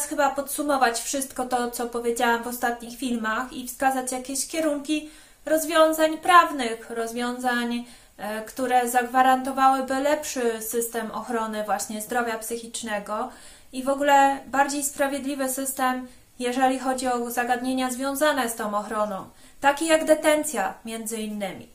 teraz chyba podsumować wszystko to, co powiedziałam w ostatnich filmach i wskazać jakieś kierunki rozwiązań prawnych, rozwiązań, e, które zagwarantowałyby lepszy system ochrony właśnie zdrowia psychicznego i w ogóle bardziej sprawiedliwy system, jeżeli chodzi o zagadnienia związane z tą ochroną, takie jak detencja między innymi.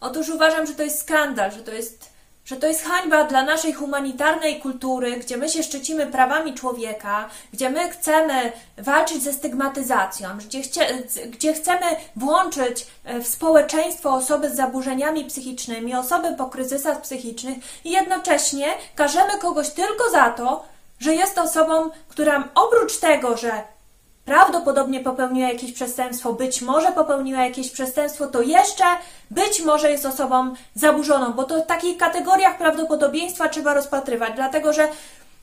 Otóż uważam, że to jest skandal, że to jest że to jest hańba dla naszej humanitarnej kultury, gdzie my się szczycimy prawami człowieka, gdzie my chcemy walczyć ze stygmatyzacją, gdzie, chcie, gdzie chcemy włączyć e, w społeczeństwo osoby z zaburzeniami psychicznymi, osoby po kryzysach psychicznych i jednocześnie każemy kogoś tylko za to, że jest osobą, która oprócz tego, że prawdopodobnie popełniła jakieś przestępstwo, być może popełniła jakieś przestępstwo, to jeszcze być może jest osobą zaburzoną, bo to w takich kategoriach prawdopodobieństwa trzeba rozpatrywać, dlatego że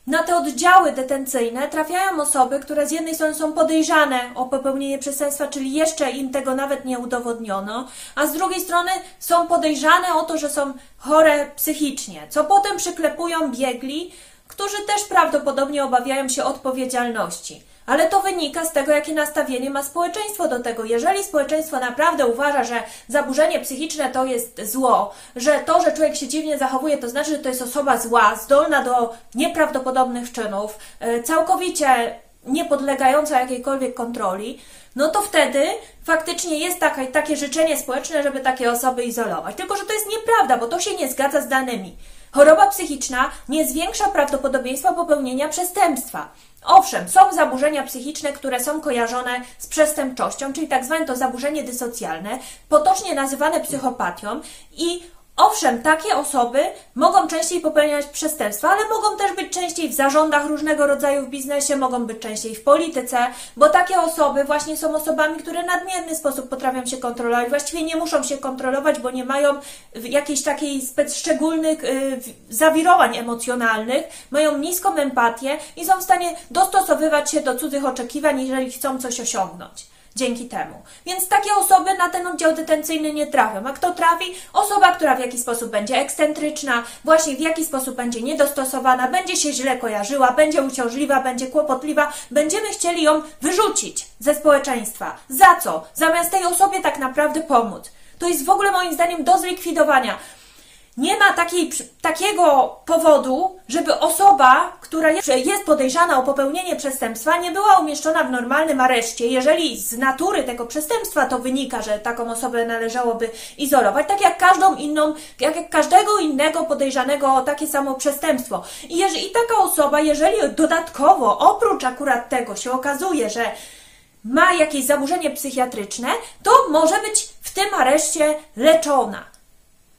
na te oddziały detencyjne trafiają osoby, które z jednej strony są podejrzane o popełnienie przestępstwa, czyli jeszcze im tego nawet nie udowodniono, a z drugiej strony są podejrzane o to, że są chore psychicznie, co potem przyklepują biegli, którzy też prawdopodobnie obawiają się odpowiedzialności. Ale to wynika z tego, jakie nastawienie ma społeczeństwo do tego. Jeżeli społeczeństwo naprawdę uważa, że zaburzenie psychiczne to jest zło, że to, że człowiek się dziwnie zachowuje, to znaczy, że to jest osoba zła, zdolna do nieprawdopodobnych czynów, e, całkowicie niepodlegająca jakiejkolwiek kontroli, no to wtedy faktycznie jest takie, takie życzenie społeczne, żeby takie osoby izolować. Tylko, że to jest nieprawda, bo to się nie zgadza z danymi. Choroba psychiczna nie zwiększa prawdopodobieństwa popełnienia przestępstwa. Owszem, są zaburzenia psychiczne, które są kojarzone z przestępczością, czyli tak zwane to zaburzenie dysocjalne, potocznie nazywane psychopatią i Owszem, takie osoby mogą częściej popełniać przestępstwa, ale mogą też być częściej w zarządach różnego rodzaju w biznesie, mogą być częściej w polityce, bo takie osoby właśnie są osobami, które nadmierny sposób potrafią się kontrolować. Właściwie nie muszą się kontrolować, bo nie mają jakichś takich szczególnych y, zawirowań emocjonalnych, mają niską empatię i są w stanie dostosowywać się do cudzych oczekiwań, jeżeli chcą coś osiągnąć dzięki temu. Więc takie osoby na ten oddział detencyjny nie trafią. A kto trafi? Osoba, która w jakiś sposób będzie ekscentryczna, właśnie w jakiś sposób będzie niedostosowana, będzie się źle kojarzyła, będzie uciążliwa, będzie kłopotliwa. Będziemy chcieli ją wyrzucić ze społeczeństwa. Za co? Zamiast tej osobie tak naprawdę pomóc. To jest w ogóle moim zdaniem do zlikwidowania. Nie ma takiej, takiego powodu, żeby osoba, która jest podejrzana o popełnienie przestępstwa, nie była umieszczona w normalnym areszcie, jeżeli z natury tego przestępstwa to wynika, że taką osobę należałoby izolować, tak jak każdą inną, jak, każdego innego podejrzanego o takie samo przestępstwo. I, jeżeli, I taka osoba, jeżeli dodatkowo, oprócz akurat tego się okazuje, że ma jakieś zaburzenie psychiatryczne, to może być w tym areszcie leczona.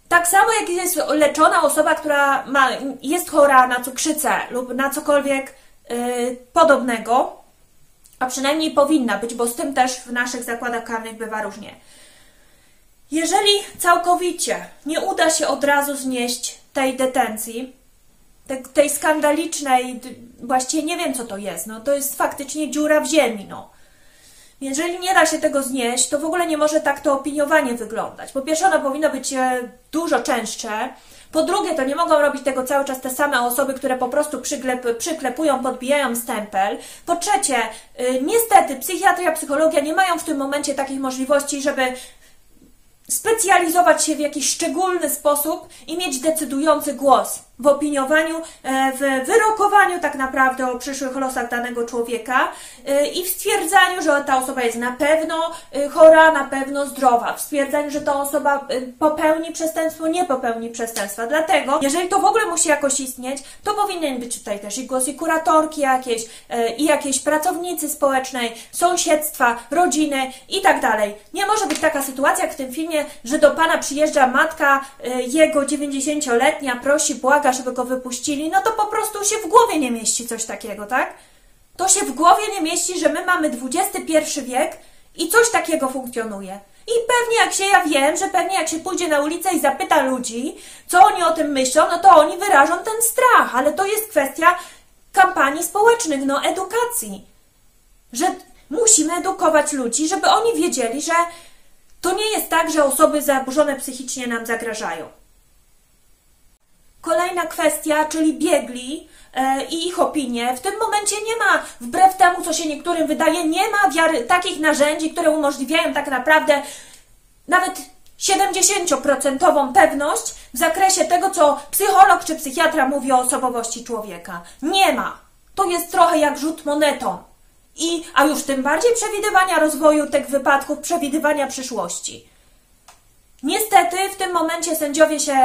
Tak samo jak jest leczona osoba, która ma, jest chora na cukrzycę lub na cokolwiek yy, podobnego, a przynajmniej powinna być, bo z tym też w naszych zakładach karnych bywa różnie. Jeżeli całkowicie nie uda się od razu znieść tej detencji, tej, skandalicznej, właściwie nie wiem co to jest, no to jest faktycznie dziura w ziemi, no jeżeli nie da się tego znieść, to w ogóle nie może tak to opiniowanie wyglądać. Po pierwsze, ono powinno być e, dużo częstsze. Po drugie, to nie mogą robić tego cały czas te same osoby, które po prostu przyklep, przyklepują, podbijają stempel. Po trzecie, y, niestety psychiatria, psychologia nie mają w tym momencie takich możliwości, żeby specjalizować się w jakiś szczególny sposób i mieć decydujący głos w opiniowaniu, e, w wyrokowaniu tak naprawdę o przyszłych losach danego człowieka e, i w stwierdzaniu, że ta osoba jest na pewno e, chora, na pewno zdrowa, w stwierdzaniu, że ta osoba popełni przestępstwo, nie popełni przestępstwa. Dlatego, jeżeli to w ogóle musi jakoś istnieć, to powinien być tutaj też i głos i kuratorki jakieś, i jakieś pracownicy społecznej, sąsiedztwa, rodziny i tak dalej. Nie może być taka sytuacja jak w tym filmie, że do pana przyjeżdża matka jego 90-letnia, prosi, błaga, żeby go wypuścili, no to po prostu się w głowie nie mieści coś takiego, tak? To się w głowie nie mieści, że my mamy XXI wiek i coś takiego funkcjonuje. I pewnie jak się, ja wiem, że pewnie jak się pójdzie na ulicę i zapyta ludzi, co oni o tym myślą, no to oni wyrażą ten strach, ale to jest kwestia kampanii społecznych, no edukacji. Że musimy edukować ludzi, żeby oni wiedzieli, że to nie jest tak, że osoby zaburzone psychicznie nam zagrażają. Kolejna kwestia, czyli biegli e, i ich opinie. W tym momencie nie ma, wbrew temu, co się niektórym wydaje, nie ma wiary, takich narzędzi, które umożliwiają tak naprawdę nawet 70% pewność w zakresie tego, co psycholog czy psychiatra mówi o osobowości człowieka. Nie ma. To jest trochę jak rzut monetą. I, a już tym bardziej przewidywania rozwoju tych wypadków, przewidywania przyszłości. Niestety w tym momencie sędziowie się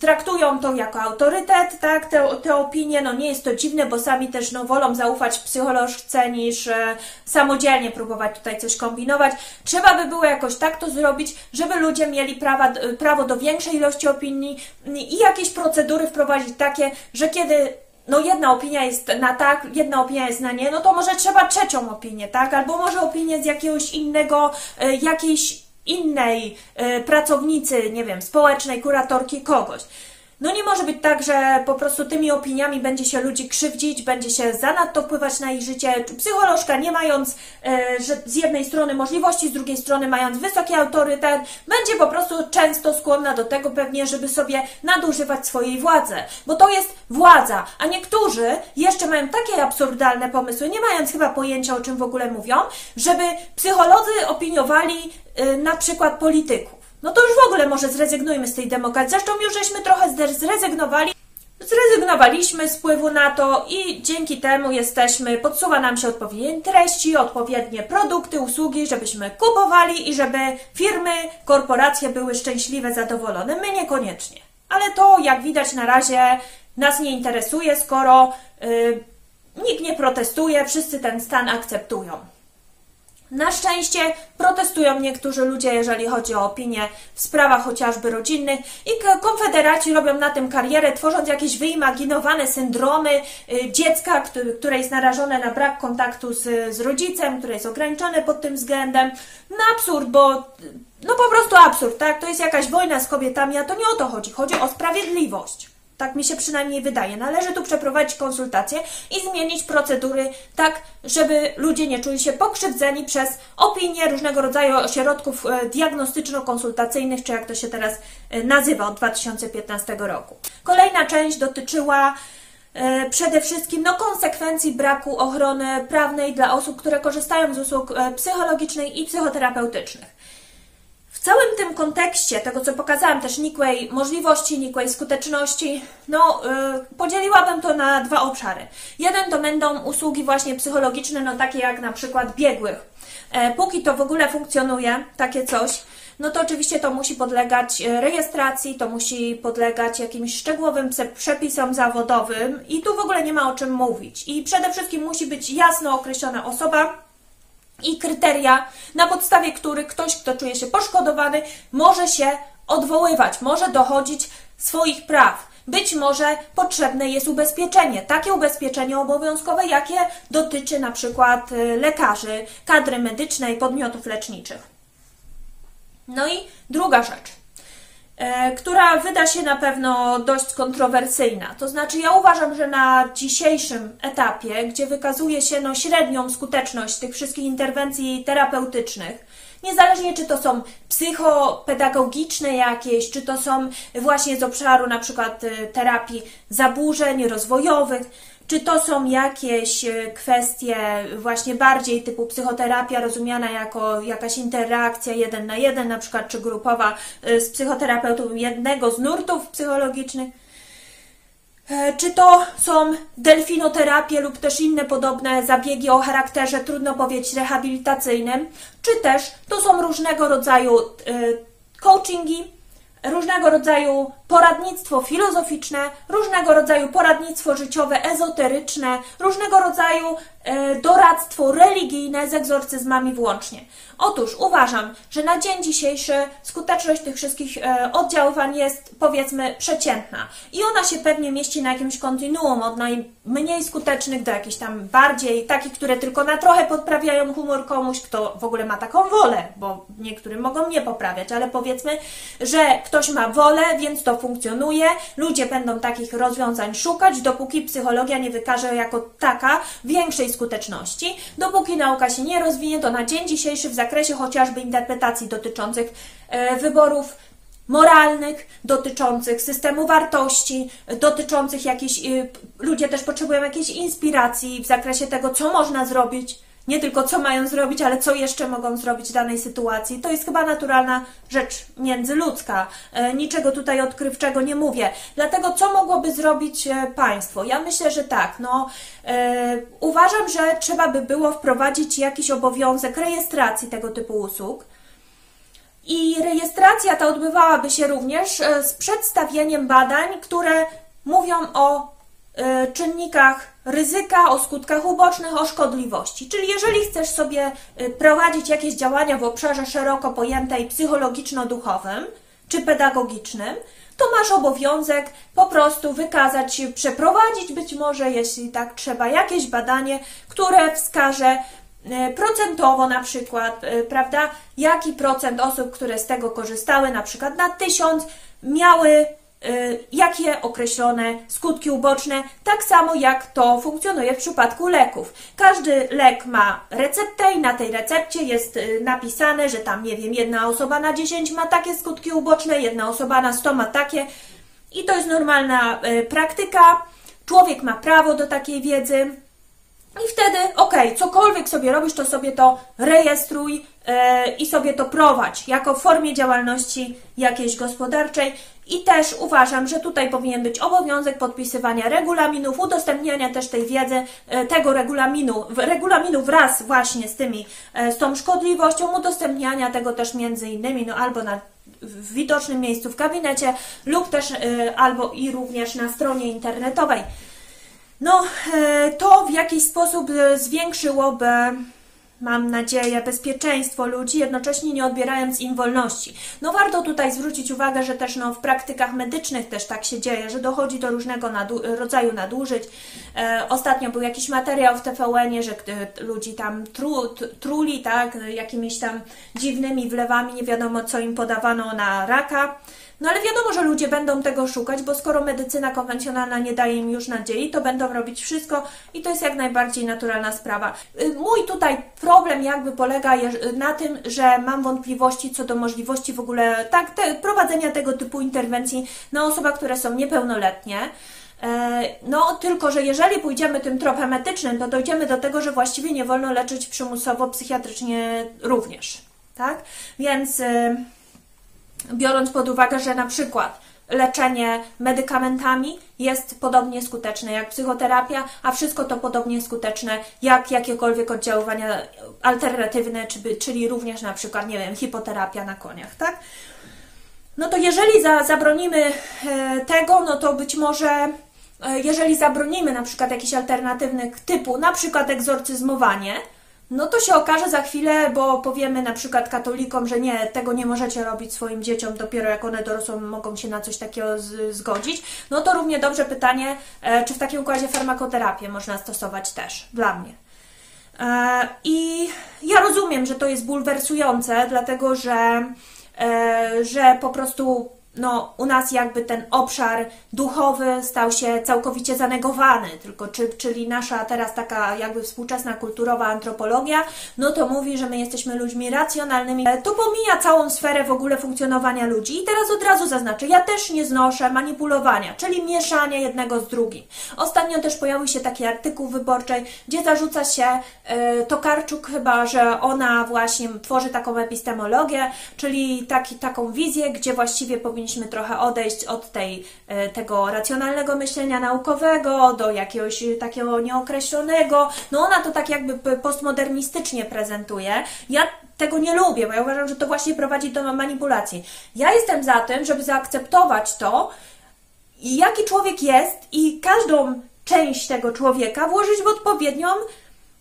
traktują to jako autorytet, tak, te, te opinie, no nie jest to dziwne, bo sami też no, wolą zaufać psycholożce niż e, samodzielnie próbować tutaj coś kombinować. Trzeba by było jakoś tak to zrobić, żeby ludzie mieli prawa, prawo do większej ilości opinii i jakieś procedury wprowadzić takie, że kiedy no jedna opinia jest na tak, jedna opinia jest na nie, no to może trzeba trzecią opinię, tak? Albo może opinię z jakiegoś innego, e, jakiejś innej y, pracownicy, nie wiem, społecznej, kuratorki, kogoś. No nie może być tak, że po prostu tymi opiniami będzie się ludzi krzywdzić, będzie się zanadto wpływać na ich życie. Psycholożka, nie mając e, że z jednej strony możliwości, z drugiej strony mając wysoki autorytet, będzie po prostu często skłonna do tego pewnie, żeby sobie nadużywać swojej władzy. Bo to jest władza, a niektórzy jeszcze mają takie absurdalne pomysły, nie mając chyba pojęcia o czym w ogóle mówią, żeby psycholodzy opiniowali e, na przykład polityków. No to już w ogóle może zrezygnujmy z tej demokracji. Zresztą już żeśmy trochę zrezygnowali. Zrezygnowaliśmy z wpływu na to i dzięki temu jesteśmy, podsuwa nam się odpowiednie treści, odpowiednie produkty, usługi, żebyśmy kupowali i żeby firmy, korporacje były szczęśliwe, zadowolone. My niekoniecznie. Ale to, jak widać na razie, nas nie interesuje, skoro yy, nikt nie protestuje, wszyscy ten stan akceptują. Na szczęście protestują niektórzy ludzie, jeżeli chodzi o opinie w sprawach chociażby rodzinnych i konfederaci robią na tym karierę, tworząc jakieś wyimaginowane syndromy y, dziecka, które jest narażone na brak kontaktu z, z rodzicem, które jest ograniczone pod tym względem. No absurd, bo no po prostu absurd, tak? To jest jakaś wojna z kobietami, a to nie o to chodzi. Chodzi o sprawiedliwość. Tak mi się przynajmniej wydaje. Należy tu przeprowadzić konsultacje i zmienić procedury tak, żeby ludzie nie czuli się pokrzywdzeni przez opinie różnego rodzaju ośrodków e, diagnostyczno-konsultacyjnych, czy jak to się teraz e, nazywa od 2015 roku. Kolejna część dotyczyła e, przede wszystkim no, konsekwencji braku ochrony prawnej dla osób, które korzystają z usług psychologicznych i psychoterapeutycznych. W całym tym kontekście tego, co pokazałam, też nikłej możliwości, nikłej skuteczności, no yy, podzieliłabym to na dwa obszary. Jeden to będą usługi właśnie psychologiczne, no takie jak na przykład biegłych. E, póki to w ogóle funkcjonuje, takie coś, no to oczywiście to musi podlegać e, rejestracji, to musi podlegać jakimś szczegółowym przepisom zawodowym i tu w ogóle nie ma o czym mówić. I przede wszystkim musi być jasno określona osoba, i kryteria, na podstawie których ktoś, kto czuje się poszkodowany, może się odwoływać, może dochodzić swoich praw. Być może potrzebne jest ubezpieczenie, takie ubezpieczenie obowiązkowe, jakie dotyczy na przykład y, lekarzy, kadry medycznej, podmiotów leczniczych. No i druga rzecz. E, która wyda się na pewno dość kontrowersyjna. To znaczy, ja uważam, że na dzisiejszym etapie, gdzie wykazuje się no, średnią skuteczność tych wszystkich interwencji terapeutycznych, niezależnie czy to są psychopedagogiczne jakieś, czy to są właśnie z obszaru na przykład y, terapii zaburzeń rozwojowych, czy to są jakieś e, kwestie właśnie bardziej typu psychoterapia rozumiana jako jakaś interakcja jeden na jeden, na przykład, czy grupowa e, z psychoterapeutą jednego z nurtów psychologicznych? E, czy to są delfinoterapie lub też inne podobne zabiegi o charakterze, trudno powiedzieć, rehabilitacyjnym, czy też to są różnego rodzaju coachingi, różnego rodzaju poradnictwo filozoficzne, różnego rodzaju poradnictwo życiowe, ezoteryczne, różnego rodzaju e, doradztwo religijne z egzorcyzmami włącznie. Otóż uważam, że na dzień dzisiejszy skuteczność tych wszystkich e, oddziaływań jest powiedzmy przeciętna i ona się pewnie mieści na jakimś kontinuum od najmniej skutecznych do jakichś tam bardziej takich, które tylko na trochę podprawiają humor komuś, kto w ogóle ma taką wolę, bo niektórym mogą nie poprawiać, ale powiedzmy, że ktoś ma wolę, więc to funkcjonuje, ludzie będą takich rozwiązań szukać, dopóki psychologia nie wykaże jako taka większej skuteczności, dopóki nauka się nie rozwinie, to na dzień dzisiejszy w zakresie chociażby interpretacji dotyczących e, wyborów moralnych, dotyczących systemu wartości, dotyczących jakichś. Ludzie też potrzebują jakiejś inspiracji w zakresie tego, co można zrobić nie tylko co mają zrobić, ale co jeszcze mogą zrobić w danej sytuacji. To jest chyba naturalna rzecz międzyludzka. E, niczego tutaj odkrywczego nie mówię. Dlatego co mogłoby zrobić e, państwo? Ja myślę, że tak. No, e, uważam, że trzeba by było wprowadzić jakiś obowiązek rejestracji tego typu usług. I rejestracja ta odbywałaby się również z przedstawieniem badań, które mówią o czynnikach ryzyka, o skutkach ubocznych, o szkodliwości. Czyli jeżeli chcesz sobie y, prowadzić jakieś działania w obszarze szeroko pojętej psychologiczno-duchowym czy pedagogicznym, to masz obowiązek po prostu wykazać, przeprowadzić być może, jeśli tak trzeba, jakieś badanie, które wskaże y, procentowo na przykład, y, prawda, jaki procent osób, które z tego korzystały, na przykład na tysiąc, miały jakie określone skutki uboczne, tak samo jak to funkcjonuje w przypadku leków. Każdy lek ma receptę i na tej recepcie jest y, napisane, że tam, nie wiem, jedna osoba na 10 ma takie skutki uboczne, jedna osoba na 100 ma takie i to jest normalna y, praktyka. Człowiek ma prawo do takiej wiedzy. I wtedy, ok, cokolwiek sobie robisz, to sobie to rejestruj i sobie to prowadź jako formie działalności jakiejś gospodarczej. I też uważam, że tutaj powinien być obowiązek podpisywania regulaminów, udostępniania też tej wiedzy, e, tego regulaminu, regulaminu wraz właśnie z tymi, e, z tą szkodliwością, udostępniania tego też między innymi, no albo na w widocznym miejscu w gabinecie lub też e, albo i również na stronie internetowej. No, to w jakiś sposób zwiększyłoby mam nadzieję, bezpieczeństwo ludzi, jednocześnie nie odbierając im wolności. No warto tutaj zwrócić uwagę, że też no, w praktykach medycznych też tak się dzieje, że dochodzi do różnego nadu rodzaju nadużyć. E, ostatnio był jakiś materiał w TVN-ie, że ludzi tam tru, truli, tak, jakimiś tam dziwnymi wlewami, nie wiadomo co im podawano na raka. No ale wiadomo, że ludzie będą tego szukać, bo skoro medycyna konwencjonalna nie daje im już nadziei, to będą robić wszystko i to jest jak najbardziej naturalna sprawa. Y, mój tutaj problem jakby polega na tym, że mam wątpliwości co do możliwości w ogóle tak, te, prowadzenia tego typu interwencji na osobach, które są niepełnoletnie. E, no, tylko że jeżeli pójdziemy tym tropem etycznym, to dojdziemy do tego, że właściwie nie wolno leczyć przymusowo psychiatrycznie również. Tak? Więc y, biorąc pod uwagę, że na przykład leczenie medykamentami jest podobnie skuteczne jak psychoterapia, a wszystko to podobnie skuteczne jak jakiekolwiek oddziaływania alternatywne, czyli również na przykład, nie wiem, hipoterapia na koniach, tak? No to jeżeli za, zabronimy e, tego, no to być może e, jeżeli zabronimy na przykład jakichś alternatywnych typu, na przykład egzorcyzmowanie, no to się okaże za chwilę, bo powiemy na przykład katolikom, że nie, tego nie możecie robić swoim dzieciom, dopiero jak one dorosłą mogą się na coś takiego z, zgodzić. No to równie dobrze pytanie, e, czy w takim układzie farmakoterapię można stosować też, dla mnie. E, I ja rozumiem, że to jest bulwersujące, dlatego że, e, że po prostu no, u nas jakby ten obszar duchowy stał się całkowicie zanegowany, tylko czy, czyli nasza teraz taka jakby współczesna kulturowa antropologia, no to mówi, że my jesteśmy ludźmi racjonalnymi. To pomija całą sferę w ogóle funkcjonowania ludzi i teraz od razu zaznaczę, ja też nie znoszę manipulowania, czyli mieszania jednego z drugim. Ostatnio też pojawił się taki artykuł wyborczy, gdzie zarzuca się e, Tokarczuk chyba, że ona właśnie tworzy taką epistemologię, czyli taki, taką wizję, gdzie właściwie powinniśmy powinniśmy trochę odejść od tej, e, tego racjonalnego myślenia naukowego do jakiegoś takiego nieokreślonego. No ona to tak jakby postmodernistycznie prezentuje. Ja tego nie lubię, bo ja uważam, że to właśnie prowadzi do manipulacji. Ja jestem za tym, żeby zaakceptować to, jaki człowiek jest i każdą część tego człowieka włożyć w odpowiednią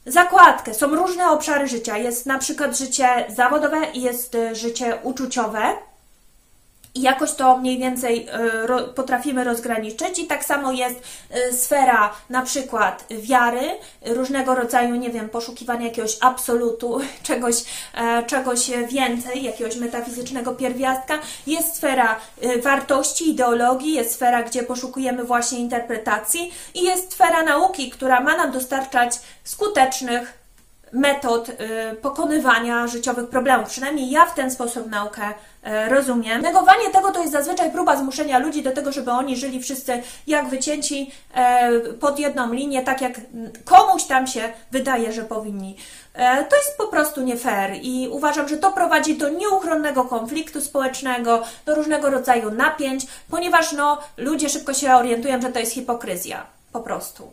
zakładkę. Są różne obszary życia. Jest na przykład życie zawodowe i jest e, życie uczuciowe. I jakoś to mniej więcej y, potrafimy rozgraniczyć, i tak samo jest y, sfera na przykład wiary, różnego rodzaju, nie wiem, poszukiwania jakiegoś absolutu, czegoś, e, czegoś więcej, jakiegoś metafizycznego pierwiastka. Jest sfera y, wartości, ideologii, jest sfera, gdzie poszukujemy właśnie interpretacji, i jest sfera nauki, która ma nam dostarczać skutecznych metod y, pokonywania życiowych problemów. Przynajmniej ja w ten sposób naukę y, rozumiem. Negowanie tego to jest zazwyczaj próba zmuszenia ludzi do tego, żeby oni żyli wszyscy jak wycięci y, pod jedną linię, tak jak komuś tam się wydaje, że powinni. To jest po prostu nie fair i uważam, że to prowadzi do nieuchronnego konfliktu społecznego, do różnego rodzaju napięć, ponieważ no, ludzie szybko się orientują, że to jest hipokryzja. Po prostu.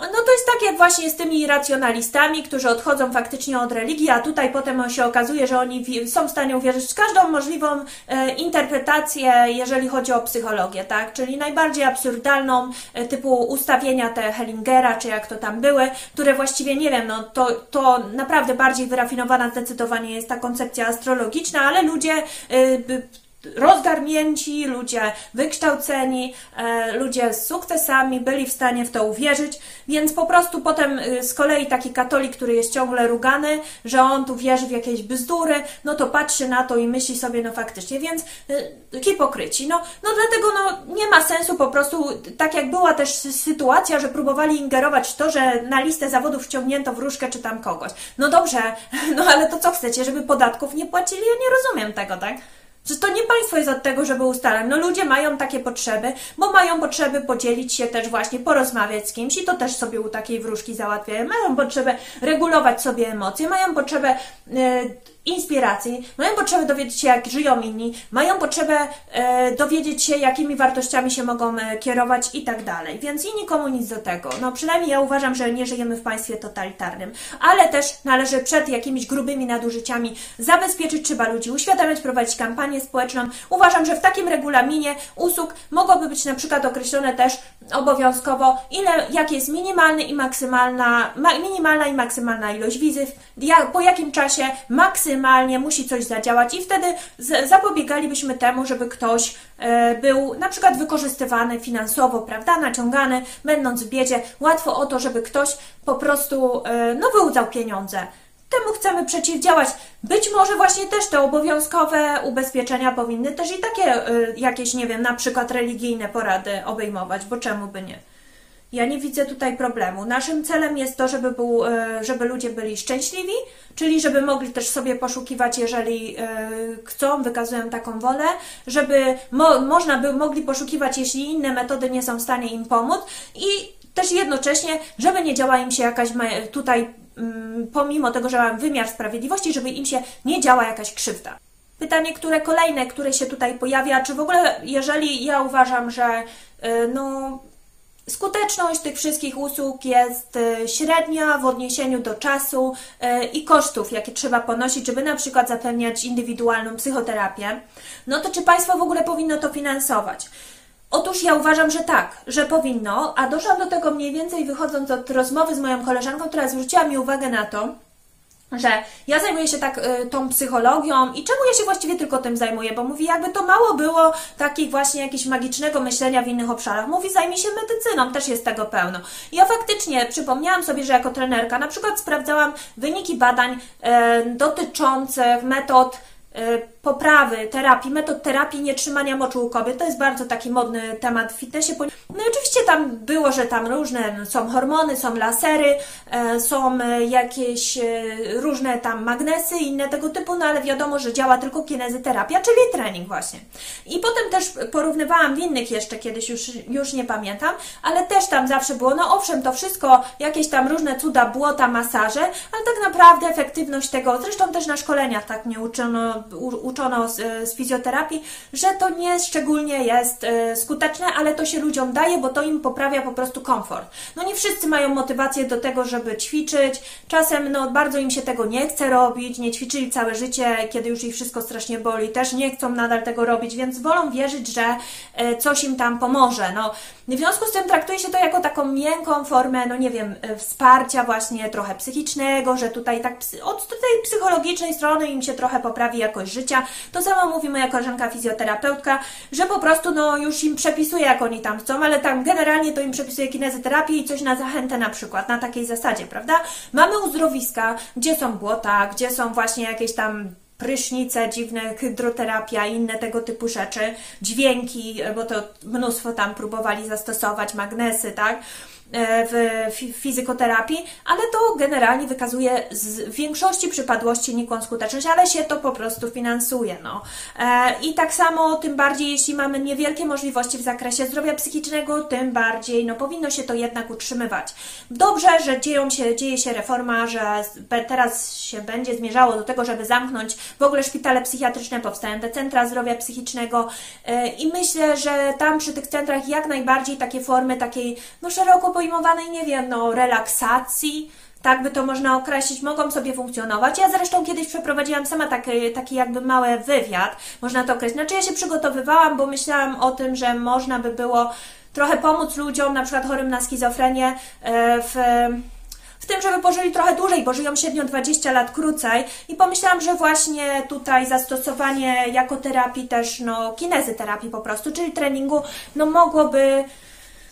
No to jest tak jak właśnie z tymi racjonalistami, którzy odchodzą faktycznie od religii, a tutaj potem się okazuje, że oni są w stanie uwierzyć w każdą możliwą e, interpretację, jeżeli chodzi o psychologię, tak? Czyli najbardziej absurdalną, e, typu ustawienia te Hellingera, czy jak to tam były, które właściwie, nie wiem, no to, to naprawdę bardziej wyrafinowana zdecydowanie jest ta koncepcja astrologiczna, ale ludzie e, rozgarnięci, ludzie wykształceni, e, ludzie z sukcesami byli w stanie w to uwierzyć, więc po prostu potem y, z kolei taki katolik, który jest ciągle rugany, że on tu wierzy w jakieś bzdury, no to patrzy na to i myśli sobie, no faktycznie, więc y, hipokryci. No, no dlatego no, nie ma sensu po prostu, tak jak była też sytuacja, że próbowali ingerować w to, że na listę zawodów wciągnięto wróżkę czy tam kogoś. No dobrze, no ale to co chcecie, żeby podatków nie płacili? Ja nie rozumiem tego, tak? Że to nie państwo jest od tego, żeby ustalać. No ludzie mają takie potrzeby, bo mają potrzeby podzielić się też właśnie, porozmawiać z kimś i to też sobie u takiej wróżki załatwiają. Mają potrzebę regulować sobie emocje, mają potrzebę inspiracji, mają potrzebę dowiedzieć się, jak żyją inni, mają potrzebę e, dowiedzieć się, jakimi wartościami się mogą e, kierować i tak dalej. Więc i nikomu nic do tego. No przynajmniej ja uważam, że nie żyjemy w państwie totalitarnym, ale też należy przed jakimiś grubymi nadużyciami zabezpieczyć trzeba ludzi, uświadamiać, prowadzić kampanię społeczną. Uważam, że w takim regulaminie usług mogłoby być na przykład określone też obowiązkowo, ile, jak jest minimalny i maksymalna, ma, minimalna i maksymalna ilość wizyt, po jakim czasie maksymalnie musi coś zadziałać i wtedy zapobiegalibyśmy temu, żeby ktoś e, był na przykład wykorzystywany finansowo, prawda, naciągany, będąc w biedzie. Łatwo o to, żeby ktoś po prostu e, no, wyłudzał pieniądze. Temu chcemy przeciwdziałać. Być może właśnie też te obowiązkowe ubezpieczenia powinny też i takie y, jakieś, nie wiem, na przykład religijne porady obejmować, bo czemu by nie? Ja nie widzę tutaj problemu. Naszym celem jest to, żeby, był, y, żeby ludzie byli szczęśliwi, czyli żeby mogli też sobie poszukiwać, jeżeli y, chcą, wykazują taką wolę, żeby mo można by mogli poszukiwać, jeśli inne metody nie są w stanie im pomóc i też jednocześnie, żeby nie działa im się jakaś tutaj Mm, pomimo tego, że mam wymiar sprawiedliwości, żeby im się nie działa jakaś krzywda. Pytanie, które kolejne, które się tutaj pojawia, czy w ogóle, jeżeli ja uważam, że y, no, skuteczność tych wszystkich usług jest y, średnia w odniesieniu do czasu y, i kosztów, jakie trzeba ponosić, żeby na przykład zapewniać indywidualną psychoterapię, no to czy państwo w ogóle powinno to finansować? Otóż ja uważam, że tak, że powinno, a doszłam do tego mniej więcej wychodząc od rozmowy z moją koleżanką, która zwróciła mi uwagę na to, że ja zajmuję się tak y, tą psychologią i czemu ja się właściwie tylko tym zajmuję, bo mówi, jakby to mało było takich właśnie jakiegoś magicznego myślenia w innych obszarach. Mówi, zajmij się medycyną, też jest tego pełno. Ja faktycznie przypomniałam sobie, że jako trenerka na przykład sprawdzałam wyniki badań y, dotyczących metod y, poprawy terapii, metod terapii nietrzymania moczu u kobiet. To jest bardzo taki modny temat w fitnessie. No i oczywiście tam było, że tam różne są hormony, są lasery, e, są e, jakieś e, różne tam magnesy i inne tego typu, no ale wiadomo, że działa tylko kinezyterapia, czyli trening właśnie. I potem też porównywałam w innych jeszcze kiedyś, już, już nie pamiętam, ale też tam zawsze było, no owszem, to wszystko, jakieś tam różne cuda, błota, masaże, ale tak naprawdę efektywność tego, zresztą też na szkoleniach tak mnie uczono, uczono z, z fizjoterapii, że to nie szczególnie jest e, skuteczne, ale to się ludziom daje, bo to im poprawia po prostu komfort. No nie wszyscy mają motywację do tego, żeby ćwiczyć. Czasem no, bardzo im się tego nie chce robić, nie ćwiczyli całe życie, kiedy już ich wszystko strasznie boli, też nie chcą nadal tego robić, więc wolą wierzyć, że e, coś im tam pomoże. No, w związku z tym traktuje się to jako taką miękką formę, no nie wiem, e, wsparcia właśnie trochę psychicznego, że tutaj tak od tej psychologicznej strony im się trochę poprawi jakość życia. To samo mówi moja koleżanka fizjoterapeutka, że po prostu no już im przepisuje, jak oni tam chcą, ale tam generalnie to im przepisuje kinezyterapię i coś na zachętę na przykład, na takiej zasadzie, prawda? Mamy uzdrowiska, gdzie są błota, gdzie są właśnie jakieś tam prysznice, dziwne hydroterapia i inne tego typu rzeczy, dźwięki, bo to mnóstwo tam próbowali zastosować, magnesy, tak? E, w fizykoterapii, ale to generalnie wykazuje w większości przypadłości nikłą skuteczność, ale się to po prostu finansuje. No. E, I tak samo, tym bardziej, jeśli mamy niewielkie możliwości w zakresie zdrowia psychicznego, tym bardziej no, powinno się to jednak utrzymywać. Dobrze, że dzieją się, dzieje się reforma, że teraz się będzie zmierzało do tego, żeby zamknąć w ogóle szpitale psychiatryczne, powstają te centra zdrowia psychicznego e, i myślę, że tam przy tych centrach jak najbardziej takie formy takiej no, szeroko pojmowanej, nie wiem, no, relaksacji, tak by to można określić, mogą sobie funkcjonować. Ja zresztą kiedyś przeprowadziłam sama taki, taki jakby mały wywiad, można to określić. Znaczy ja się przygotowywałam, bo myślałam o tym, że można by było trochę pomóc ludziom, na przykład chorym na schizofrenię e, w w tym, żeby pożyli trochę dłużej, bo żyją średnio 20 lat krócej i pomyślałam, że właśnie tutaj zastosowanie jako terapii też, no, kinezyterapii po prostu, czyli treningu, no mogłoby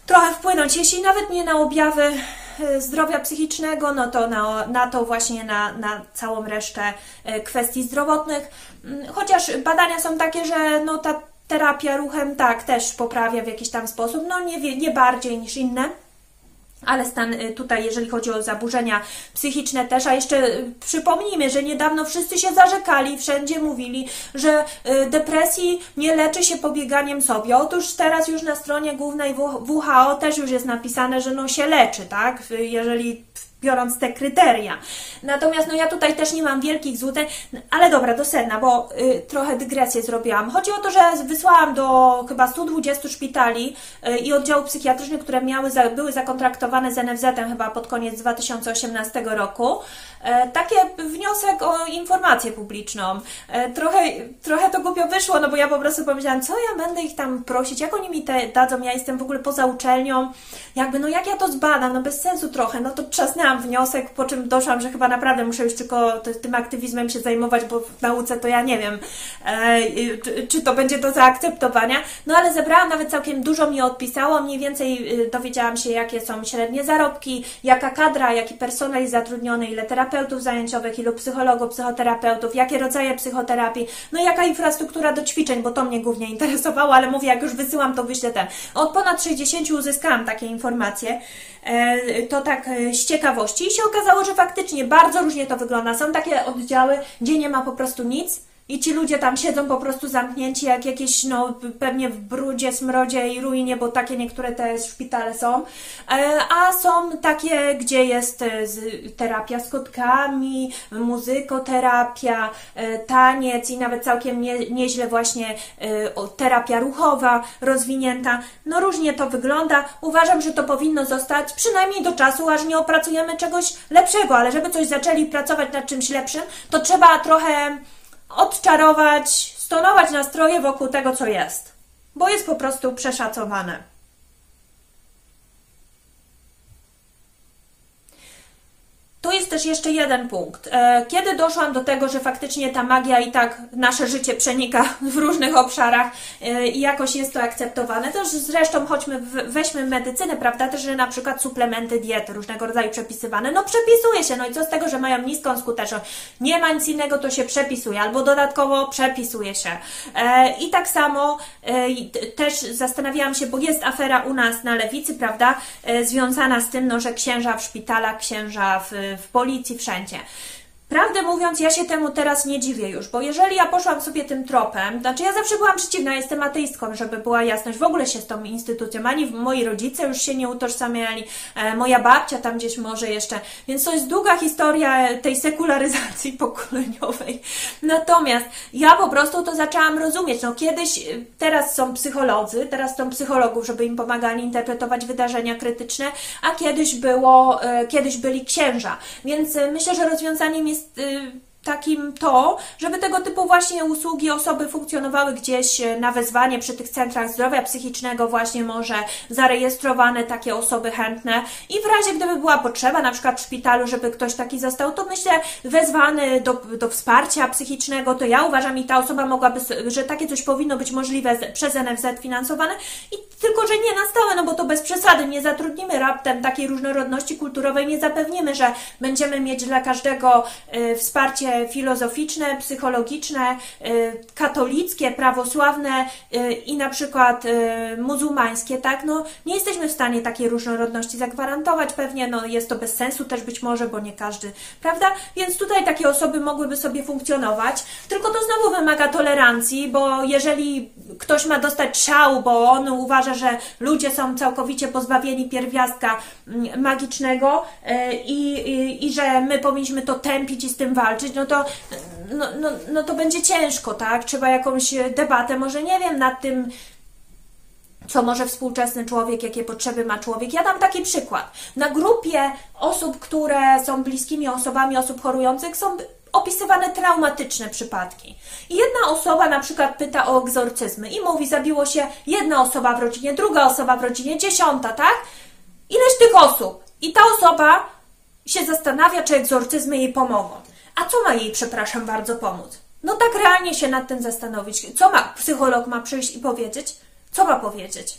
trochę wpłynąć, jeśli nawet nie na objawy e, zdrowia psychicznego, no to na, na to właśnie na, na całą resztę e, kwestii zdrowotnych. Mm, chociaż badania są takie, że no ta terapia ruchem tak też poprawia w jakiś tam sposób, no nie, nie bardziej niż inne. Ale stan y, tutaj, jeżeli chodzi o zaburzenia psychiczne też, a jeszcze y, przypomnijmy, że niedawno wszyscy się zarzekali, wszędzie mówili, że y, depresji nie leczy się pobieganiem sobie. Otóż teraz już na stronie głównej WHO też już jest napisane, że no się leczy, tak? Jeżeli biorąc te kryteria. Natomiast no ja tutaj też nie mam wielkich złudzeń, ale dobra, do sedna, bo y, trochę dygresję zrobiłam. Chodzi o to, że wysłałam do chyba 120 szpitali y, i oddziałów psychiatrycznych, które miały, za, były zakontraktowane z NFZ-em chyba pod koniec 2018 roku, y, takie wniosek o informację publiczną. Y, trochę, trochę to głupio wyszło, no bo ja po prostu pomyślałam, co ja będę ich tam prosić, jak oni mi te dadzą, ja jestem w ogóle poza uczelnią, jakby, no jak ja to zbadam, no bez sensu trochę, no to trzasnęłam miałam wniosek, po czym doszłam, że chyba naprawdę muszę już tylko tym aktywizmem się zajmować, bo w nauce to ja nie wiem, e, czy, to będzie do zaakceptowania. No ale zebrałam nawet całkiem dużo mi odpisało, mniej więcej y, dowiedziałam się, jakie są średnie zarobki, jaka kadra, jaki personel jest zatrudniony, ile terapeutów zajęciowych, ilu psychologów, psychoterapeutów, jakie rodzaje psychoterapii, no jaka infrastruktura do ćwiczeń, bo to mnie głównie interesowało, ale mówię, jak już wysyłam, to wyślę ten. Od ponad 60 uzyskałam takie informacje. E, to tak e, z ciekawości. I się okazało, że faktycznie bardzo różnie to wygląda. Są takie oddziały, gdzie nie ma po prostu nic, i ci ludzie tam siedzą po prostu zamknięci jak jakieś, no pewnie w brudzie, smrodzie i ruinie, bo takie niektóre te szpitale są. E, a są takie, gdzie jest e, terapia z kotkami, muzykoterapia, e, taniec i nawet całkiem nie, nieźle właśnie terapia ruchowa rozwinięta. No różnie to wygląda. Uważam, że to powinno zostać przynajmniej do czasu, aż nie opracujemy czegoś lepszego, ale żeby coś zaczęli pracować nad czymś lepszym, to trzeba trochę odczarować, stonować nastroje wokół tego, co jest, bo jest po prostu przeszacowane. Tu jest też jeszcze jeden punkt. E, kiedy doszłam do tego, że faktycznie ta magia i tak nasze życie przenika w różnych obszarach e, i jakoś jest to akceptowane, to zresztą choćmy weźmy medycynę, prawda, też, że na przykład suplementy diety różnego rodzaju przepisywane, no przepisuje się, no i co z tego, że mają niską skuteczność? Nie ma nic innego, to się przepisuje, albo dodatkowo przepisuje się. E, I tak samo też zastanawiałam się, bo jest afera u nas na lewicy, prawda, związana z tym, no, że księża w szpitalach, księża w w policji, wszędzie. Prawdę mówiąc, ja się temu teraz nie dziwię już, bo jeżeli ja poszłam sobie tym tropem, znaczy ja zawsze byłam przeciwna, jestem ateistką, żeby była jasność, w ogóle się z tą instytucją, ani moi rodzice już się nie utożsamiali, e, moja babcia tam gdzieś może jeszcze, więc to jest długa historia tej sekularyzacji pokoleniowej. Natomiast ja po prostu to zaczęłam rozumieć, no kiedyś, e, teraz są psycholodzy, teraz są psychologów, żeby im pomagali interpretować wydarzenia krytyczne, a kiedyś było, e, kiedyś byli księża, więc e, myślę, że rozwiązaniem jest jest y, takim to, żeby tego typu właśnie usługi osoby funkcjonowały gdzieś e, na wezwanie przy tych centrach zdrowia psychicznego, właśnie może zarejestrowane takie osoby chętne. I w razie gdyby była potrzeba, na przykład w szpitalu, żeby ktoś taki został, to myślę wezwany do, do wsparcia psychicznego, to ja uważam i ta osoba mogłaby, że takie coś powinno być możliwe przez NFZ finansowane. I tylko, że nie na stałe, no bo to bez przesady, nie zatrudnimy raptem takiej różnorodności kulturowej, nie zapewnimy, że będziemy mieć dla każdego y, wsparcie filozoficzne, psychologiczne, katolickie, prawosławne i na przykład muzułmańskie, tak? No, nie jesteśmy w stanie takiej różnorodności zagwarantować pewnie, no jest to bez sensu też być może, bo nie każdy, prawda? Więc tutaj takie osoby mogłyby sobie funkcjonować, tylko to znowu wymaga tolerancji, bo jeżeli ktoś ma dostać szału, bo on uważa, że ludzie są całkowicie pozbawieni pierwiastka mm, magicznego i, i, i że my powinniśmy to tępić i z tym walczyć, no to, no, no, no to będzie ciężko, tak? Trzeba jakąś debatę, może nie wiem, nad tym, co może współczesny człowiek, jakie potrzeby ma człowiek. Ja dam taki przykład. Na grupie osób, które są bliskimi osobami osób chorujących, są opisywane traumatyczne przypadki. I jedna osoba na przykład pyta o egzorcyzmy i mówi, zabiło się jedna osoba w rodzinie, druga osoba w rodzinie, dziesiąta, tak? Ileś tych osób? I ta osoba się zastanawia, czy egzorcyzmy jej pomogą. A co ma jej, przepraszam bardzo, pomóc? No tak realnie się nad tym zastanowić. Co ma psycholog ma przyjść i powiedzieć? Co ma powiedzieć?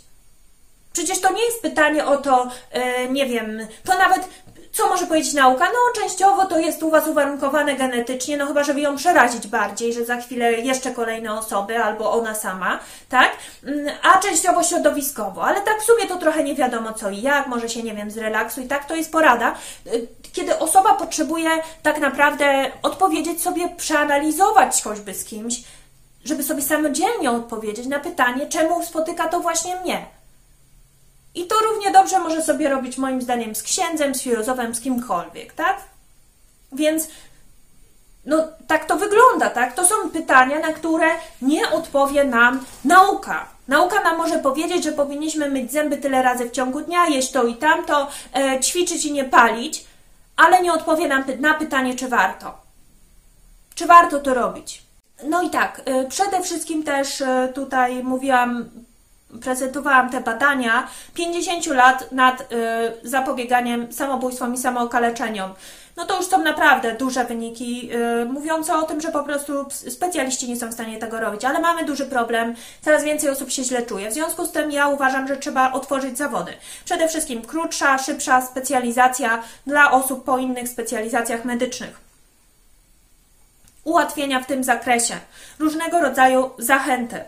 Przecież to nie jest pytanie o to, yy, nie wiem, to nawet co może powiedzieć nauka? No, częściowo to jest u Was uwarunkowane genetycznie, no chyba, żeby ją przerazić bardziej, że za chwilę jeszcze kolejne osoby albo ona sama, tak? Mm, a częściowo środowiskowo, ale tak w sumie to trochę nie wiadomo co i jak, może się, nie wiem, zrelaksuj, tak? To jest porada, y, kiedy osoba potrzebuje tak naprawdę odpowiedzieć sobie, przeanalizować choćby z kimś, żeby sobie samodzielnie odpowiedzieć na pytanie, czemu spotyka to właśnie mnie. I to równie dobrze może sobie robić moim zdaniem z księdzem, z filozofem, z kimkolwiek, tak? Więc no tak to wygląda, tak? To są pytania, na które nie odpowie nam nauka. Nauka nam może powiedzieć, że powinniśmy myć zęby tyle razy w ciągu dnia, jeść to i tamto, e, ćwiczyć i nie palić, ale nie odpowie nam na pytanie, czy warto. Czy warto to robić? No i tak, e, przede wszystkim też e, tutaj mówiłam prezentowałam te badania 50 lat nad y, zapobieganiem samobójstwom i samookaleczeniom. No to już są naprawdę duże wyniki, y, mówiące o tym, że po prostu specjaliści nie są w stanie tego robić, ale mamy duży problem, coraz więcej osób się źle czuje. W związku z tym ja uważam, że trzeba otworzyć zawody. Przede wszystkim krótsza, szybsza specjalizacja dla osób po innych specjalizacjach medycznych ułatwienia w tym zakresie, różnego rodzaju zachęty.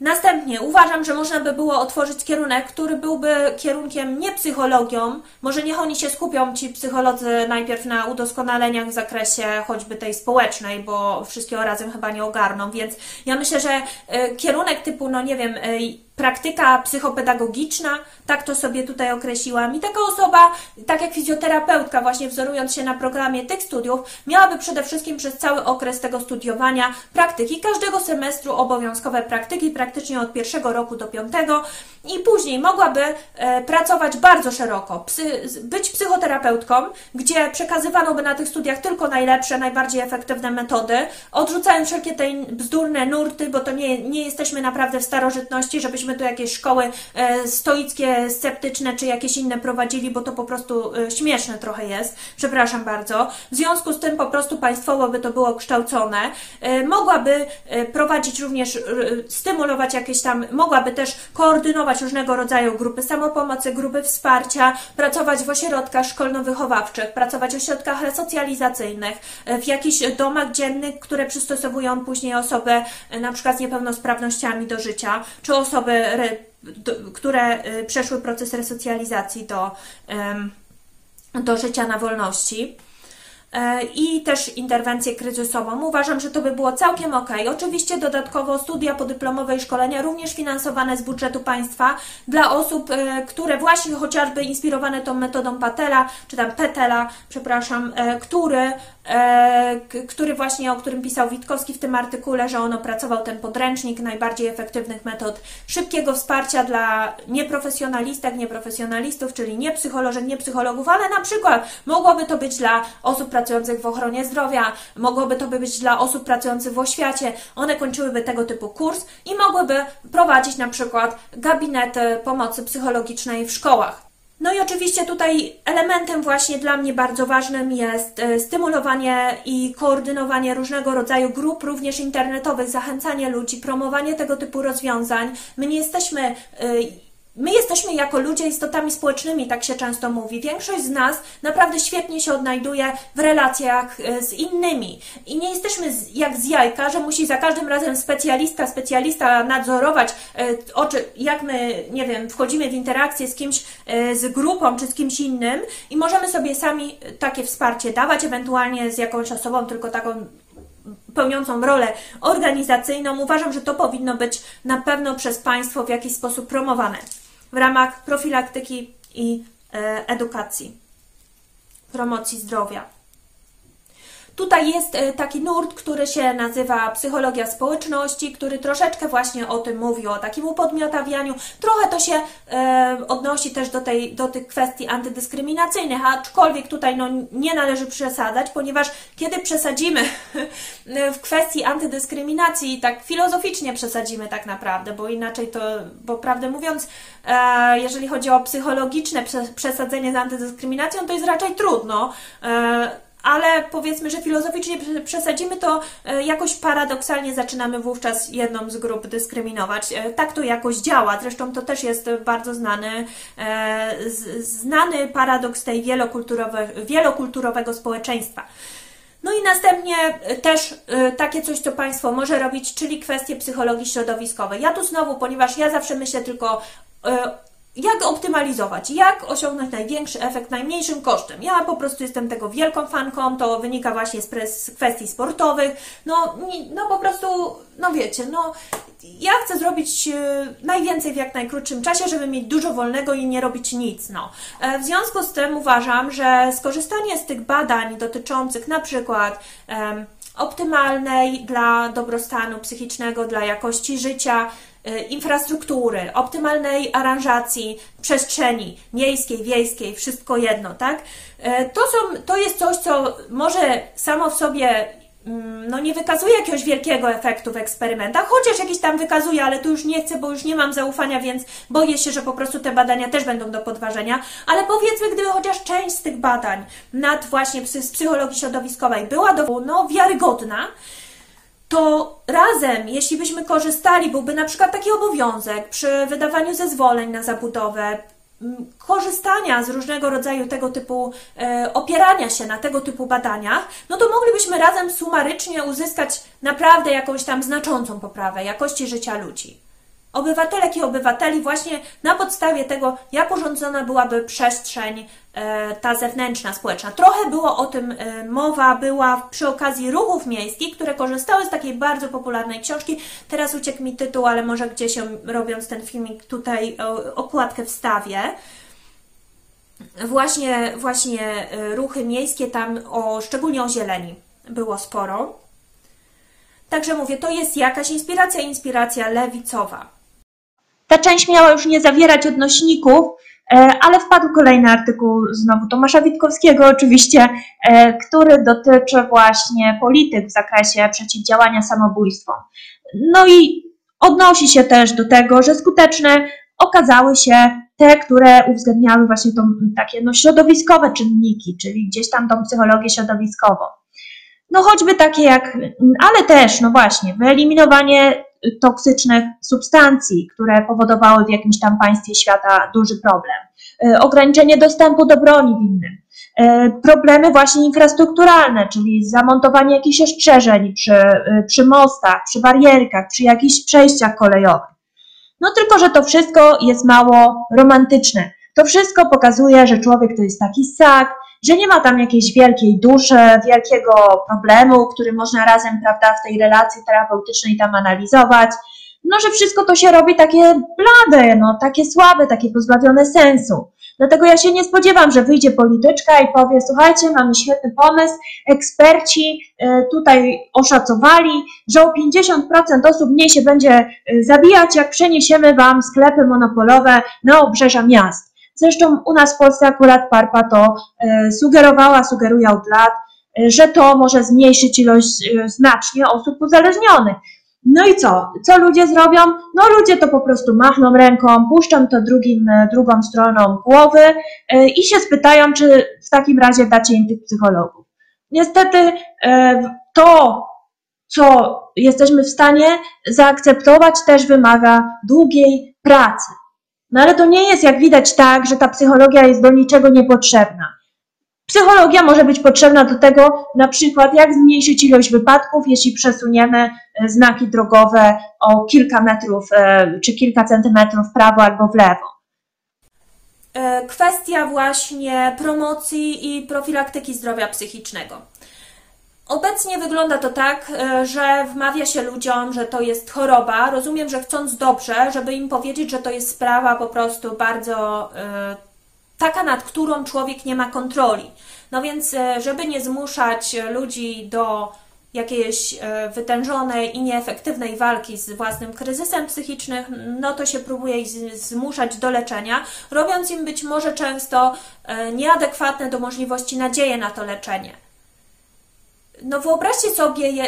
Następnie uważam, że można by było otworzyć kierunek, który byłby kierunkiem nie psychologią. Może niech oni się skupią, ci psycholodzy, najpierw na udoskonaleniach w zakresie choćby tej społecznej, bo wszystkiego razem chyba nie ogarną. Więc ja myślę, że y, kierunek typu, no nie wiem, y, praktyka psychopedagogiczna, tak to sobie tutaj określiłam. I taka osoba, tak jak fizjoterapeutka, właśnie wzorując się na programie tych studiów, miałaby przede wszystkim przez cały okres tego studiowania praktyki, każdego semestru obowiązkowe praktyki, praktycznie od pierwszego roku do piątego i później mogłaby e, pracować bardzo szeroko, być psychoterapeutką, gdzie przekazywano by na tych studiach tylko najlepsze, najbardziej efektywne metody, odrzucając wszelkie te bzdurne nurty, bo to nie, nie jesteśmy naprawdę w starożytności, żebyśmy tu jakieś szkoły e, stoickie, sceptyczne czy jakieś inne prowadzili, bo to po prostu e, śmieszne trochę jest. Przepraszam bardzo. W związku z tym po prostu państwowo by to było kształcone. Mogłaby prowadzić również, stymulować jakieś tam, mogłaby też koordynować różnego rodzaju grupy samopomocy, grupy wsparcia, pracować w ośrodkach szkolno-wychowawczych, pracować w ośrodkach resocjalizacyjnych, w jakichś domach dziennych, które przystosowują później osoby na przykład z niepełnosprawnościami do życia, czy osoby które y, przeszły proces resocjalizacji do, do życia na wolności. E, i też interwencję kryzysową. Uważam, że to by było całkiem ok. Oczywiście dodatkowo studia podyplomowe i szkolenia również finansowane z budżetu państwa dla osób, e, które właśnie chociażby inspirowane tą metodą Patela, czy tam Petela, przepraszam, e, który, który właśnie, o którym pisał Witkowski w tym artykule, że on opracował ten podręcznik najbardziej efektywnych metod szybkiego wsparcia dla nieprofesjonalistek, nieprofesjonalistów, czyli nie psycholożek, nie psychologów, ale na przykład mogłoby to być dla osób pracujących w ochronie zdrowia, mogłoby to być dla osób pracujących w oświacie. One kończyłyby tego typu kurs i mogłyby prowadzić na przykład gabinety pomocy psychologicznej w szkołach. No i oczywiście tutaj elementem właśnie dla mnie bardzo ważnym jest e, stymulowanie i koordynowanie różnego rodzaju grup, również internetowych, zachęcanie ludzi, promowanie tego typu rozwiązań. My nie jesteśmy e, My jesteśmy jako ludzie istotami społecznymi, tak się często mówi. Większość z nas naprawdę świetnie się odnajduje w relacjach e, z innymi. I nie jesteśmy jak z jajka, że musi za każdym razem specjalista, specjalista nadzorować, e, jak my, nie wiem, wchodzimy w interakcję z kimś, e, z grupą czy z kimś innym i możemy sobie sami takie wsparcie dawać, ewentualnie z jakąś osobą, tylko taką pełniącą rolę organizacyjną. Uważam, że to powinno być na pewno przez państwo w jakiś sposób promowane w ramach profilaktyki i e, edukacji, promocji zdrowia. Tutaj jest e, taki nurt, który się nazywa psychologia społeczności, który troszeczkę właśnie o tym mówi, o takim upodmiotawianiu. Trochę to się e, odnosi też do, tej, do tych kwestii antydyskryminacyjnych, aczkolwiek tutaj no, nie należy przesadzać, ponieważ kiedy przesadzimy w kwestii antydyskryminacji, tak filozoficznie przesadzimy tak naprawdę, bo inaczej to, bo prawdę mówiąc, e, jeżeli chodzi o psychologiczne przesadzenie z antydyskryminacją, to jest raczej trudno. Ale powiedzmy, że filozoficznie przesadzimy, to e, jakoś paradoksalnie zaczynamy wówczas jedną z grup dyskryminować. E, tak to jakoś działa. Zresztą to też jest bardzo znany, e, znany paradoks tej wielokulturowe, wielokulturowego społeczeństwa. No i następnie też takie coś, co Państwo może robić, czyli kwestie psychologii środowiskowej. Ja tu znowu, ponieważ ja zawsze myślę tylko jak optymalizować, jak osiągnąć największy efekt najmniejszym kosztem. Ja po prostu jestem tego wielką fanką, to wynika właśnie z kwestii sportowych. No, no po prostu, no wiecie, no ja chcę zrobić e, najwięcej w jak najkrótszym czasie, żeby mieć dużo wolnego i nie robić nic. No. E, w związku z tym uważam, że skorzystanie z tych badań dotyczących na przykład optymalnej dla dobrostanu psychicznego, dla jakości życia, infrastruktury, optymalnej aranżacji przestrzeni miejskiej, wiejskiej, wszystko jedno, tak? E, to, są, to jest coś, co może samo w sobie mm, no nie wykazuje jakiegoś wielkiego efektu w eksperymentach, chociaż jakiś tam wykazuje, ale tu już nie chcę, bo już nie mam zaufania, więc boję się, że po prostu te badania też będą do podważenia, ale powiedzmy, gdyby chociaż część z tych badań nad właśnie z psychologii środowiskowej była do, no, wiarygodna, to razem, jeśli byśmy korzystali, byłby na przykład taki obowiązek przy wydawaniu zezwoleń na zabudowę, korzystania z różnego rodzaju tego typu, e, opierania się na tego typu badaniach, no to moglibyśmy razem sumarycznie uzyskać naprawdę jakąś tam znaczącą poprawę jakości życia ludzi obywatelek i obywateli właśnie na podstawie tego, jak urządzona byłaby przestrzeń e, ta zewnętrzna, społeczna. Trochę było o tym e, mowa, była przy okazji ruchów miejskich, które korzystały z takiej bardzo popularnej książki. Teraz uciekł mi tytuł, ale może gdzieś robiąc ten filmik tutaj okładkę wstawię. Właśnie, właśnie e, ruchy miejskie tam, o, szczególnie o zieleni, było sporo. Także mówię, to jest jakaś inspiracja, inspiracja lewicowa. Ta część miała już nie zawierać odnośników, e, ale wpadł kolejny artykuł znowu Tomasza Witkowskiego oczywiście, e, który dotyczy właśnie polityk w zakresie przeciwdziałania samobójstwom. No i odnosi się też do tego, że skuteczne okazały się te, które uwzględniały właśnie tą, takie no, środowiskowe czynniki, czyli gdzieś tam tą psychologię środowiskową. No choćby takie jak, ale też, no właśnie, wyeliminowanie toksycznych substancji, które powodowały w jakimś tam państwie świata duży problem, e, ograniczenie dostępu do broni w innym, e, problemy właśnie infrastrukturalne, czyli zamontowanie jakichś ostrzeżeń przy, e, przy mostach, przy barierkach, przy jakichś przejściach kolejowych. No tylko, że to wszystko jest mało romantyczne. To wszystko pokazuje, że człowiek to jest taki sak, że nie ma tam jakiejś wielkiej duszy, wielkiego problemu, który można razem, prawda, w tej relacji terapeutycznej tam analizować. No, że wszystko to się robi takie blade, no, takie słabe, takie pozbawione sensu. Dlatego ja się nie spodziewam, że wyjdzie polityczka i powie: Słuchajcie, mamy świetny pomysł, eksperci y, tutaj oszacowali, że o 50% osób mniej się będzie y, zabijać, jak przeniesiemy Wam sklepy monopolowe na obrzeża miast. Zresztą u nas w Polsce akurat PARPA to e, sugerowała, sugeruje od lat, e, że to może zmniejszyć ilość e, znacznie osób uzależnionych. No i co? Co ludzie zrobią? No ludzie to po prostu machną ręką, puszczą to drugim, drugą stroną głowy i się spytają, czy w takim razie dacie im tych psychologów. Niestety to, co jesteśmy w stanie zaakceptować, też wymaga długiej pracy. No ale to nie jest, jak widać, tak, że ta psychologia jest do niczego niepotrzebna. Psychologia może być potrzebna do tego, na przykład, jak zmniejszyć ilość wypadków, jeśli przesuniemy e, znaki drogowe o kilka metrów e, czy kilka centymetrów w prawo albo w lewo. E, kwestia właśnie promocji i profilaktyki zdrowia psychicznego. Obecnie wygląda to tak, że wmawia się ludziom, że to jest choroba. Rozumiem, że chcąc dobrze, żeby im powiedzieć, że to jest sprawa po prostu bardzo taka, nad którą człowiek nie ma kontroli. No więc, e, żeby nie zmuszać ludzi do jakiejś e, wytężonej i nieefektywnej walki z własnym kryzysem psychicznym, no to się próbuje ich zmuszać do leczenia, robiąc im być może często e, nieadekwatne do możliwości nadzieje na to leczenie. No wyobraźcie sobie, je,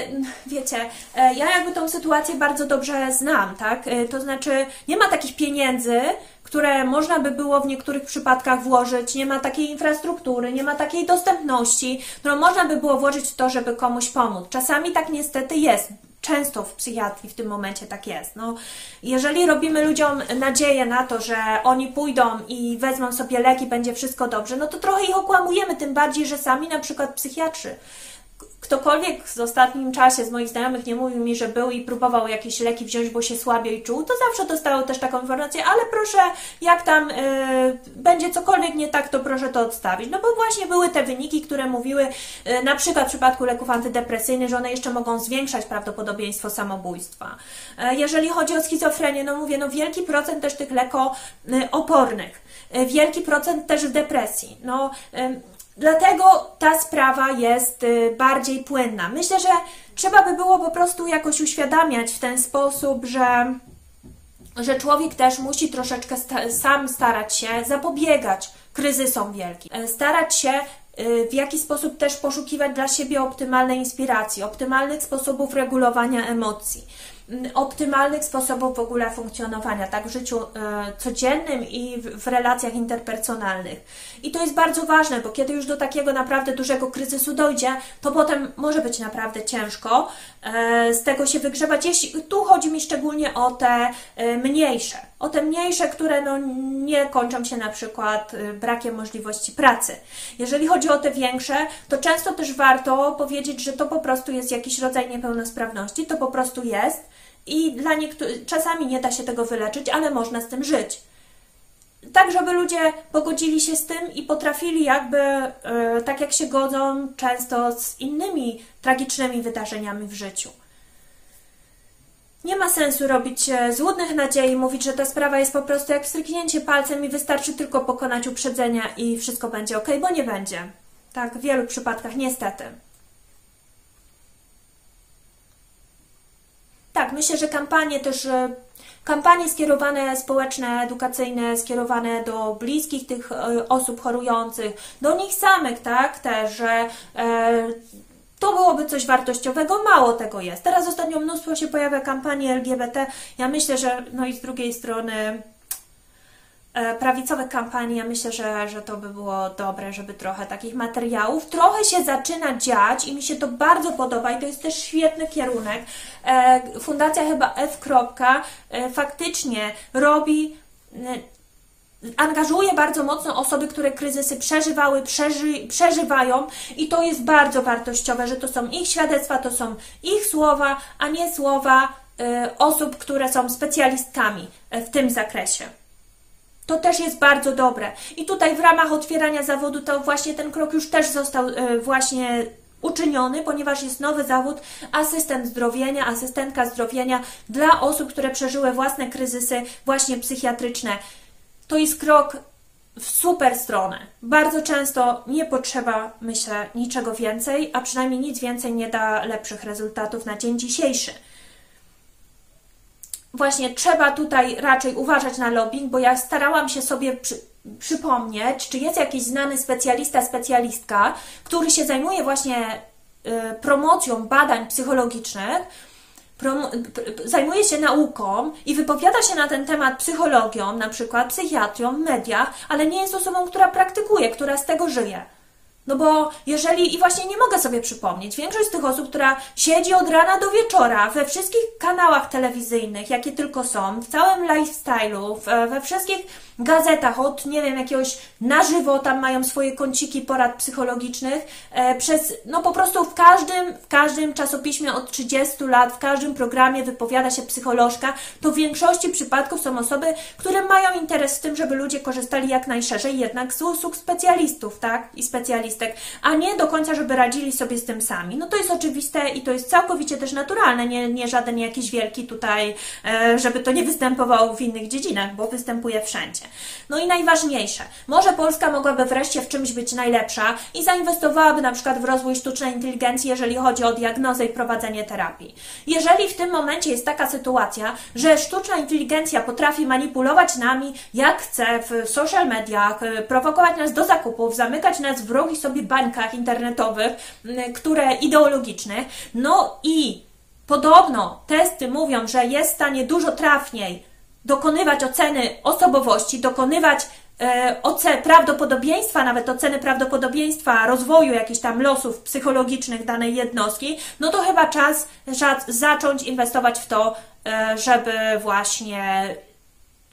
wiecie, ja jakby tą sytuację bardzo dobrze znam, tak? To znaczy, nie ma takich pieniędzy, które można by było w niektórych przypadkach włożyć, nie ma takiej infrastruktury, nie ma takiej dostępności, którą można by było włożyć w to, żeby komuś pomóc. Czasami tak niestety jest. Często w psychiatrii w tym momencie tak jest. No, jeżeli robimy ludziom nadzieję na to, że oni pójdą i wezmą sobie leki, będzie wszystko dobrze, no to trochę ich okłamujemy, tym bardziej, że sami na przykład psychiatrzy ktokolwiek w ostatnim czasie z moich znajomych nie mówił mi, że był i próbował jakieś leki wziąć, bo się słabiej czuł, to zawsze dostało też taką informację, ale proszę, jak tam yy, będzie cokolwiek nie tak, to proszę to odstawić. No bo właśnie były te wyniki, które mówiły, yy, na przykład w przypadku leków antydepresyjnych, że one jeszcze mogą zwiększać prawdopodobieństwo samobójstwa. Yy, jeżeli chodzi o schizofrenię, no mówię, no wielki procent też tych lekoopornych, wielki procent też w depresji. No, Dlatego ta sprawa jest y, bardziej płynna. Myślę, że trzeba by było po prostu jakoś uświadamiać w ten sposób, że, że człowiek też musi troszeczkę sta sam starać się zapobiegać kryzysom wielkim. E, starać się y, w jaki sposób też poszukiwać dla siebie optymalnej inspiracji, optymalnych sposobów regulowania emocji optymalnych sposobów w ogóle funkcjonowania, tak w życiu e, codziennym i w, relacjach interpersonalnych. I to jest bardzo ważne, bo kiedy już do takiego naprawdę dużego kryzysu dojdzie, to potem może być naprawdę ciężko e, z tego się wygrzebać. Jeśli, tu chodzi mi szczególnie o te e, mniejsze, o te mniejsze, które no, nie kończą się na przykład brakiem możliwości pracy. Jeżeli chodzi o te większe, to często też warto powiedzieć, że to po prostu jest jakiś rodzaj niepełnosprawności, to po prostu jest i dla niektórych czasami nie da się tego wyleczyć, ale można z tym żyć. Tak, żeby ludzie pogodzili się z tym i potrafili jakby, yy, tak jak się godzą często z innymi tragicznymi wydarzeniami w życiu. Nie ma sensu robić złudnych nadziei, mówić, że ta sprawa jest po prostu jak stryknięcie palcem i wystarczy tylko pokonać uprzedzenia i wszystko będzie ok, bo nie będzie. Tak, w wielu przypadkach niestety. Tak, myślę, że kampanie też, kampanie skierowane społeczne, edukacyjne, skierowane do bliskich tych e, osób chorujących, do nich samych, tak, też, że e, to byłoby coś wartościowego, mało tego jest. Teraz ostatnio mnóstwo się pojawia kampanii LGBT. Ja myślę, że no i z drugiej strony prawicowych kampanii, ja myślę, że, że to by było dobre, żeby trochę takich materiałów. Trochę się zaczyna dziać i mi się to bardzo podoba i to jest też świetny kierunek. E, Fundacja chyba F. E, faktycznie robi angażuje bardzo mocno osoby, które kryzysy przeżywały, przeży, przeżywają i to jest bardzo wartościowe, że to są ich świadectwa, to są ich słowa, a nie słowa osób, które są specjalistkami w tym zakresie. To też jest bardzo dobre. I tutaj w ramach otwierania zawodu to właśnie ten krok już też został e, właśnie uczyniony, ponieważ jest nowy zawód asystent zdrowienia, asystentka zdrowienia dla osób, które przeżyły własne kryzysy właśnie psychiatryczne. To jest krok w super stronę. Bardzo często nie potrzeba, myślę, niczego więcej, a przynajmniej nic więcej nie da lepszych rezultatów na dzień dzisiejszy właśnie trzeba tutaj raczej uważać na lobbying, bo ja starałam się sobie przy, przypomnieć, czy jest jakiś znany specjalista, specjalistka, który się zajmuje właśnie y, promocją badań psychologicznych, zajmuje się nauką i wypowiada się na ten temat psychologią, na przykład psychiatrią mediach, ale nie jest osobą, która praktykuje, która z tego żyje. No bo jeżeli, i właśnie nie mogę sobie przypomnieć, większość z tych osób, która siedzi od rana do wieczora we wszystkich kanałach telewizyjnych, jakie tylko są, w całym lifestyle'u, we wszystkich gazetach, od nie wiem, jakiegoś na żywo, tam mają swoje kąciki porad psychologicznych, e, przez, no po prostu w każdym, w każdym czasopiśmie od 30 lat, w każdym programie wypowiada się psycholożka, to w większości przypadków są osoby, które mają interes w tym, żeby ludzie korzystali jak najszerzej jednak z usług specjalistów, tak? I specjalistek, a nie do końca, żeby radzili sobie z tym sami. No to jest oczywiste i to jest całkowicie też naturalne, nie, nie żaden jakiś wielki tutaj, e, żeby to nie występowało w innych dziedzinach, bo występuje wszędzie. No i najważniejsze, może Polska mogłaby wreszcie w czymś być najlepsza i zainwestowałaby na przykład w rozwój sztucznej inteligencji, jeżeli chodzi o diagnozę i prowadzenie terapii. Jeżeli w tym momencie jest taka sytuacja, że sztuczna inteligencja potrafi manipulować nami jak chce w social mediach, y, prowokować nas do zakupów, zamykać nas w wrogich sobie bańkach internetowych, które ideologicznych, no i Podobno testy mówią, że jest w stanie dużo trafniej dokonywać oceny osobowości, dokonywać e, oce prawdopodobieństwa, nawet oceny prawdopodobieństwa rozwoju jakichś tam losów psychologicznych danej jednostki, no to chyba czas za- zacząć inwestować w to, e, żeby właśnie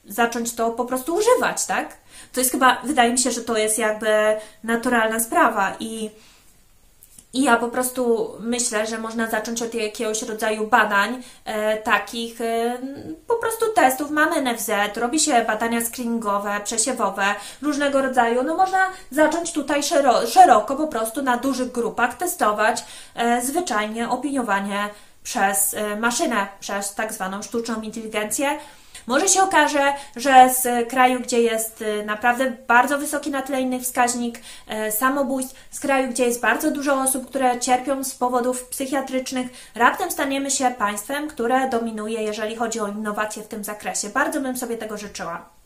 zacząć to po prostu używać, tak? To jest chyba, wydaje mi się, że to jest jakby naturalna sprawa i i ja po prostu myślę, że można zacząć od jakiegoś rodzaju badań, e, takich e, po prostu testów. Mamy NFZ, robi się badania screeningowe, przesiewowe, różnego rodzaju. No można zacząć tutaj szero, szeroko, po prostu na dużych grupach testować e, zwyczajnie opiniowanie przez e, maszynę, przez tak zwaną sztuczną inteligencję. Może się okaże, że z kraju, gdzie jest y, naprawdę bardzo wysoki na tle innych wskaźnik e, samobójstw, z kraju, gdzie jest bardzo dużo osób, które cierpią z powodów psychiatrycznych, raptem staniemy się państwem, które dominuje, jeżeli chodzi o innowacje w tym zakresie. Bardzo bym sobie tego życzyła.